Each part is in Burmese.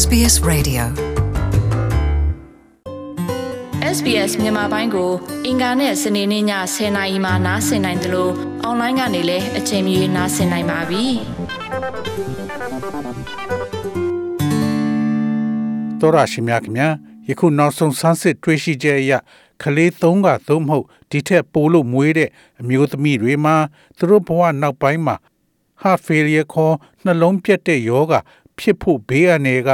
SBS Radio SBS မြန်မာပိုင်းကို အင်ကာနဲ့စနေနေ့ည10:00နာရီမှနားဆင်နိုင်တယ်လို့အွန်လိုင်းကနေလည်းအချိန်မီနားဆင်နိုင်ပါပြီ။တော်ရရှိမြခင်ဗျာယခုနောက်ဆုံးဆန်းစစ်တွေ့ရှိချက်အရကလေး၃ကသို့မဟုတ်ဒီထက်ပိုလို့မွေးတဲ့အမျိုးသမီးတွေမှာသူတို့ဘဝနောက်ပိုင်းမှာ heart failure ခေါ်နှလုံးပြတ်တဲ့ယောဂ ဖြစ်ဖို့ဘေးအန္တရာယ်က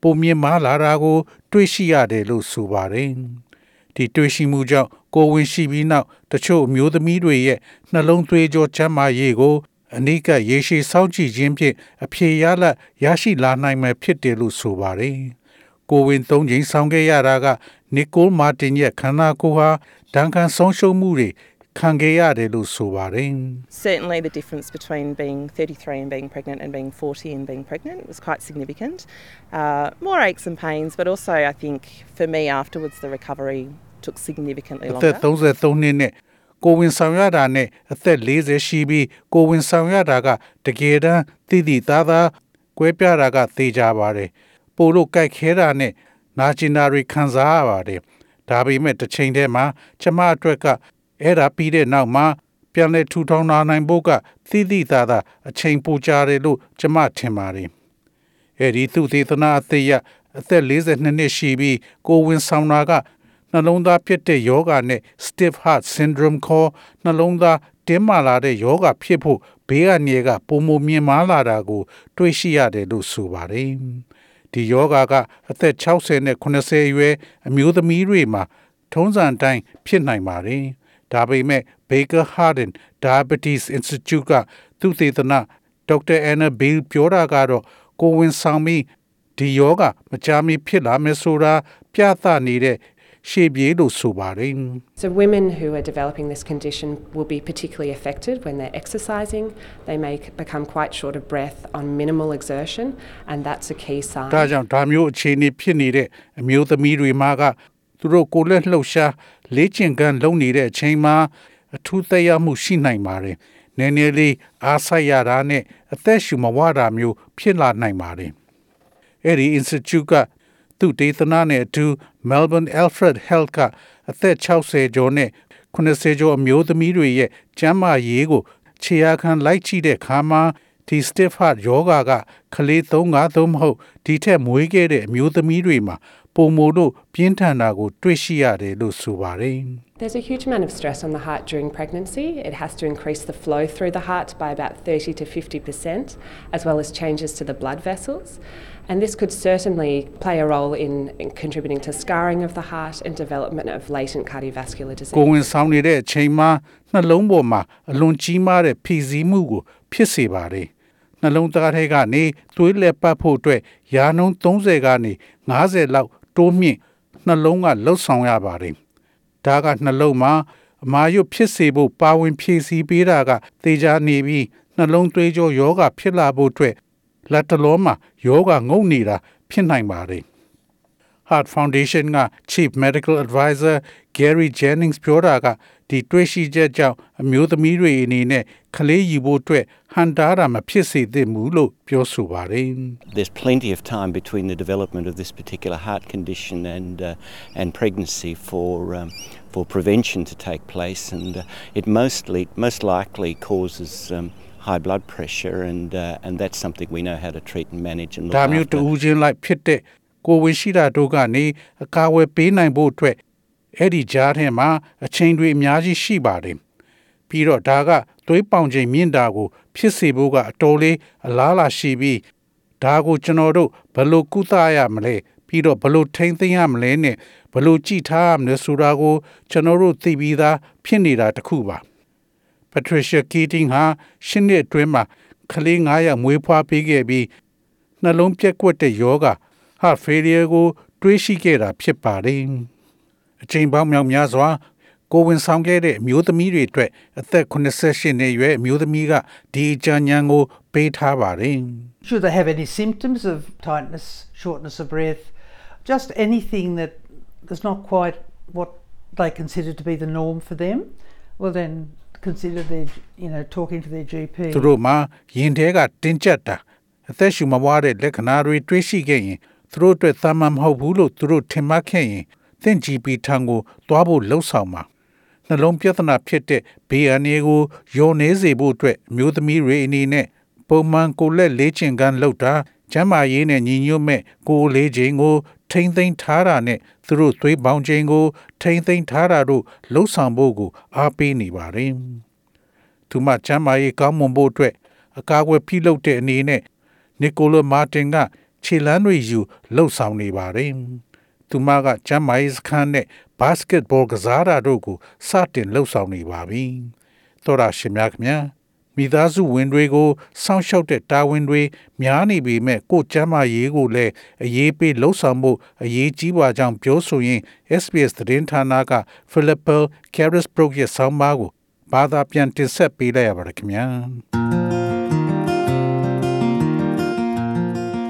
ပုံမြင်မာလာတာကို တွေ့ရှိရတယ်လို့ဆိုပါတယ်။ဒီတွေ့ရှိမှုကြောင့်ကိုဝင်ရှိပြီးနောက်တချို့အမျိုးသမီးတွေရဲ့နှလုံးသွေးကြောချမ်းမာရေးကိုအနိကရေရှည်စောင့်ကြည့်ခြင်းဖြင့်အဖြေရလဒ်ရရှိလာနိုင်မယ်ဖြစ်တယ်လို့ဆိုပါတယ်။ကိုဝင်သုံးချိန်ဆောင်ခဲ့ရတာကနီကိုမာတင်ရဲ့ခန္ဓာကိုယ်ဟာဒဏ်ခံဆုံးရှုံးမှုတွေ ခံခဲ့ရတယ်လို့ဆိုပါတယ် Certainly the difference between being 33 and being pregnant and being 40 and being pregnant was quite significant. Uh, more aches and pains, but also I think for me afterwards the recovery took significantly အသက် longer. 33နှစ်နဲ့ကိုဝင်ဆောင်ရတာနဲ့အသက်40ရှိပြီးကိုဝင်ဆောင်ရတာကတကယ်တမ်းတည်တည်သားသားကွဲပြားတာကသေချာပါတယ်ပို့လို့ကြိုက်ခဲတာနဲ့နာကျင်တာတွေခံစားရပါတယ်ဒါပေမဲ့တစ်ချိန်တည်းမှာကျမအတွက်က အဲ့ဒါပြီးတဲ့နောက်မှာပြန်လဲထူထောင်လာနိုင်ဖို့ကတည်တည်သားသားအချိန်ပိုကြာတယ်လို့ကျမထင်ပါတယ်အဲ့ဒီသူသေသနာအသေးရအသက်42နှစ်ရှိပြီးကိုဝင်ဆောင်တာကနှလုံးသားဖြစ်တဲ့ယောဂနဲ့ stiff heart syndrome ခေါ်နှလုံးသားတင်းမာလာတဲ့ယောဂဖြစ်ဖို့ဘေးကနေကပုံမမြင်မာလာတာကို တွေ့ရှိရတယ်လို့ဆိုပါတယ်။ဒီယောဂကအသက်60နဲ့80အရွယ်အမျိုးသမီးတွေမှာထုံးစံတိုင်းဖြစ်နိုင်ပါတယ်။ ဒါပေမဲ့ Baker Hardin Diabetes Institute ကသူသေသနာဒေါက်တာအန်နာဘေးပြောတာကတော့ကိုဝင်ဆောင်ပြီးဒီယောဂမကြာမီဖြစ်လာမယ်ဆိုတာပြသနေတဲ့ရှေ့ပြေးလို့ဆိုပါတယ် So, women who are developing this condition will be particularly affected when they're exercising. They may c- become quite short of breath on minimal exertion, and that's a key sign. ဒါကြောင့်ဒါမျိုးအခြေအနေဖြစ်နေတဲ့အမျိုးသမီးတွေမှာက သူတို့ကိုယ်လက်လှုပ်ရှားလေ့ကျင့်ခန်းလုပ်နေတဲ့အချိန်မှာအထူးသက်ရောက်မှုရှိနိုင်ပါတယ်။နည်းနည်းလေးအားဆိုင်ရတာနဲ့အသက်ရှူမဝတာမျိုးဖြစ်လာနိုင်ပါတယ်။အဲ့ဒီ institute ကသူဒေသနာနဲ့အတူ Melbourne Alfred Health ကအသက်60ကျော်နဲ့80ကျော်အမျိုးသမီးတွေရဲ့ကျန်းမာရေးကိုခြေရာခံလိုက်ကြည့်တဲ့အခါမှာဒီ stiff heart ယောဂကကလေး3 5သို့မဟုတ်ဒီထက်မွေးခဲ့တဲ့အမျိုးသမီးတွေမှာ ပုံမို့လို့ပြင်းထန်တာကို တွေ့ရှိရတယ်လို့ဆိုပါတယ် There's a huge amount of stress on the heart during pregnancy. It has to increase the flow through the heart by about 30 to 50%, as well as changes to the blood vessels. And this could certainly play a role in, in contributing to scarring of the heart and development of latent cardiovascular disease. ကိုဝင်ဆောင်နေတဲ့အချိန်မှာနှလုံးပေါ်မှာအလွန်ကြီးမားတဲ့ဖိစီးမှုကိုဖြစ်စေပါတယ်နှလုံးသားထဲကနေသွေးလက်ပတ်ဖို့အတွက်ရာနှုန်း30ကနေ90လောက် တိုးမြင့်နှလုံးကလှုပ်ဆောင်ရပါတယ်ဒါကနှလုံးမှာအမာရွတ်ဖြစ်စေဖို့ပါဝင်ဖြည့်ဆည်းပေးတာကသေချာနေပြီးနှလုံးသွေးကြောယောဂဖြစ်လာဖို့အတွက်လက်တလုံးမှာယောဂငုံနေတာဖြစ်နိုင်ပါတယ် Heart Foundation က Chief Medical Advisor Gary Jennings ပြောတာက ဒီတွေ့ရှိချက်ကြောင့်အမျိုးသမီးတွေအနေနဲ့ကလေးယူဖို့အတွက်ဟန်တာတာမဖြစ်စေသင့်ဘူးလို့ပြောဆိုပါတယ် There's plenty of time between the development of this particular heart condition and uh, and pregnancy for um, for prevention to take place, and uh, it mostly most likely causes. Um, High blood pressure, and uh, and that's something we know how to treat and manage and look ဒါမျိုး after. တူးချင်းလိုက်ဖြစ်တဲ့ကိုယ်ဝင်ရှိတာတို့ကနေအကာအကွယ်ပေးနိုင်ဖို့အတွက် အဲ့ဒီကြားထဲမှာအချိန်တွေအများကြီးရှိပါတယ်ပြီးတော့ဒါကသွေးပေါင်ချိန်မြင့်တာကို ဖြစ်စေဖို့ကအတော်လေးအလားလာရှိပြီးဒါကိုကျွန်တော်တို့ဘယ်လိုကုသရမလဲပြီးတော့ဘယ်လိုထိန်းသိမ်းရမလဲနဲ့ဘယ်လိုကြည့်ထားရမလဲဆိုတာကို ကျွန်တော်တို့သိပြီးသားဖြစ်နေတာတစ်ခုပါ Patricia Keating ဟာရှင်းတဲ့အတွင်းမှာကလေး9ယောက်မွေးဖွားပေးခဲ့ပြီးနှလုံးပြက်ကွက်တဲ့ယောဂ heart failure ကို တွေးရှိခဲ့တာဖြစ်ပါတယ်။ အချိန်ပေါင်းမြောက်များစွာကိုဝင်ဆောင်ခဲ့တဲ့အမျိုးသမီးတွေအတွက်အသက်88နှစ်အရွယ်အမျိုးသမီးကဒီအကြံဉာဏ်ကိုပေးထားပါတယ် Should they have any symptoms of tightness, shortness of breath, just anything that is not quite what they consider to be the norm for them, well then consider their, you know, talking to their GP. သူတို့မှာရင်ထဲကတင်းကျပ်တာ အသက်ရှူမပွားတဲ့လက္ခဏာတွေတွေ့ရှိခဲ့ရင်သူတို့အတွက်သာမန်မဟုတ်ဘူးလို့သူတို့ထင်မှတ်ခဲ့ရင် သင် GP ထံကိုသွားဖို့လှုံ့ဆော်ပါနှလုံးပြဿနာဖြစ်တဲ့ဘေးအန္တရာယ်ကိုယုံနေစေဖို့အတွက်အမျိုးသမီးတွေအနေနဲ့ပုံမှန်ကိုယ်လက်လေးချင်ကန်းလောက်တာကျမ်းမာရေးနဲ့ညီညွတ်မဲ့ကိုယ်လေးချိန်ကို ထိမ့်သိမ်းထားတာနဲ့သူတို့သွေးပေါင်းချိန်ကို ထိမ့်သိမ်းထားတာတို့လှုပ်ဆောင်ဖို့ကိုအားပေးနေပါတယ်။သူမကျမ်းမာရေးကောင်းမွန်ဖို့အတွက်အကာအကွယ်ပြုလုပ်တဲ့အနေနဲ့နီကိုလိုမာတင်ကခြေလမ်းတွေယူလှုပ်ဆောင်နေပါတယ်။ သူမကကျမ်းမာရေးစခန်းနဲ့ဘတ်စကတ်ဘောကစားတာတို့ကိုစတင်လှုပ်ဆောင်နေပါပြီ။သောရရှင်များခင်ဗျာမိသားစုဝင်တွေကိုစောင့်ရှောက်တဲ့တာဝန်တွေများနေပေမဲ့ကိုကျမ်းမာရေးကိုလည်းအရေးပေးလှုပ်ဆောင်မှုအရေးကြီးပါကြောင်းပြောဆိုရင် SBS သတင်းဌာနက Philippa Carisbrook ရဲ့ဆောင်းပါးကိုဘာသာပြန်တင်ဆက်ပေးလိုက်ရပါတယ်ခင်ဗျာ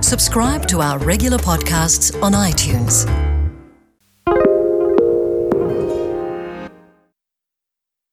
Subscribe to our regular podcasts on iTunes.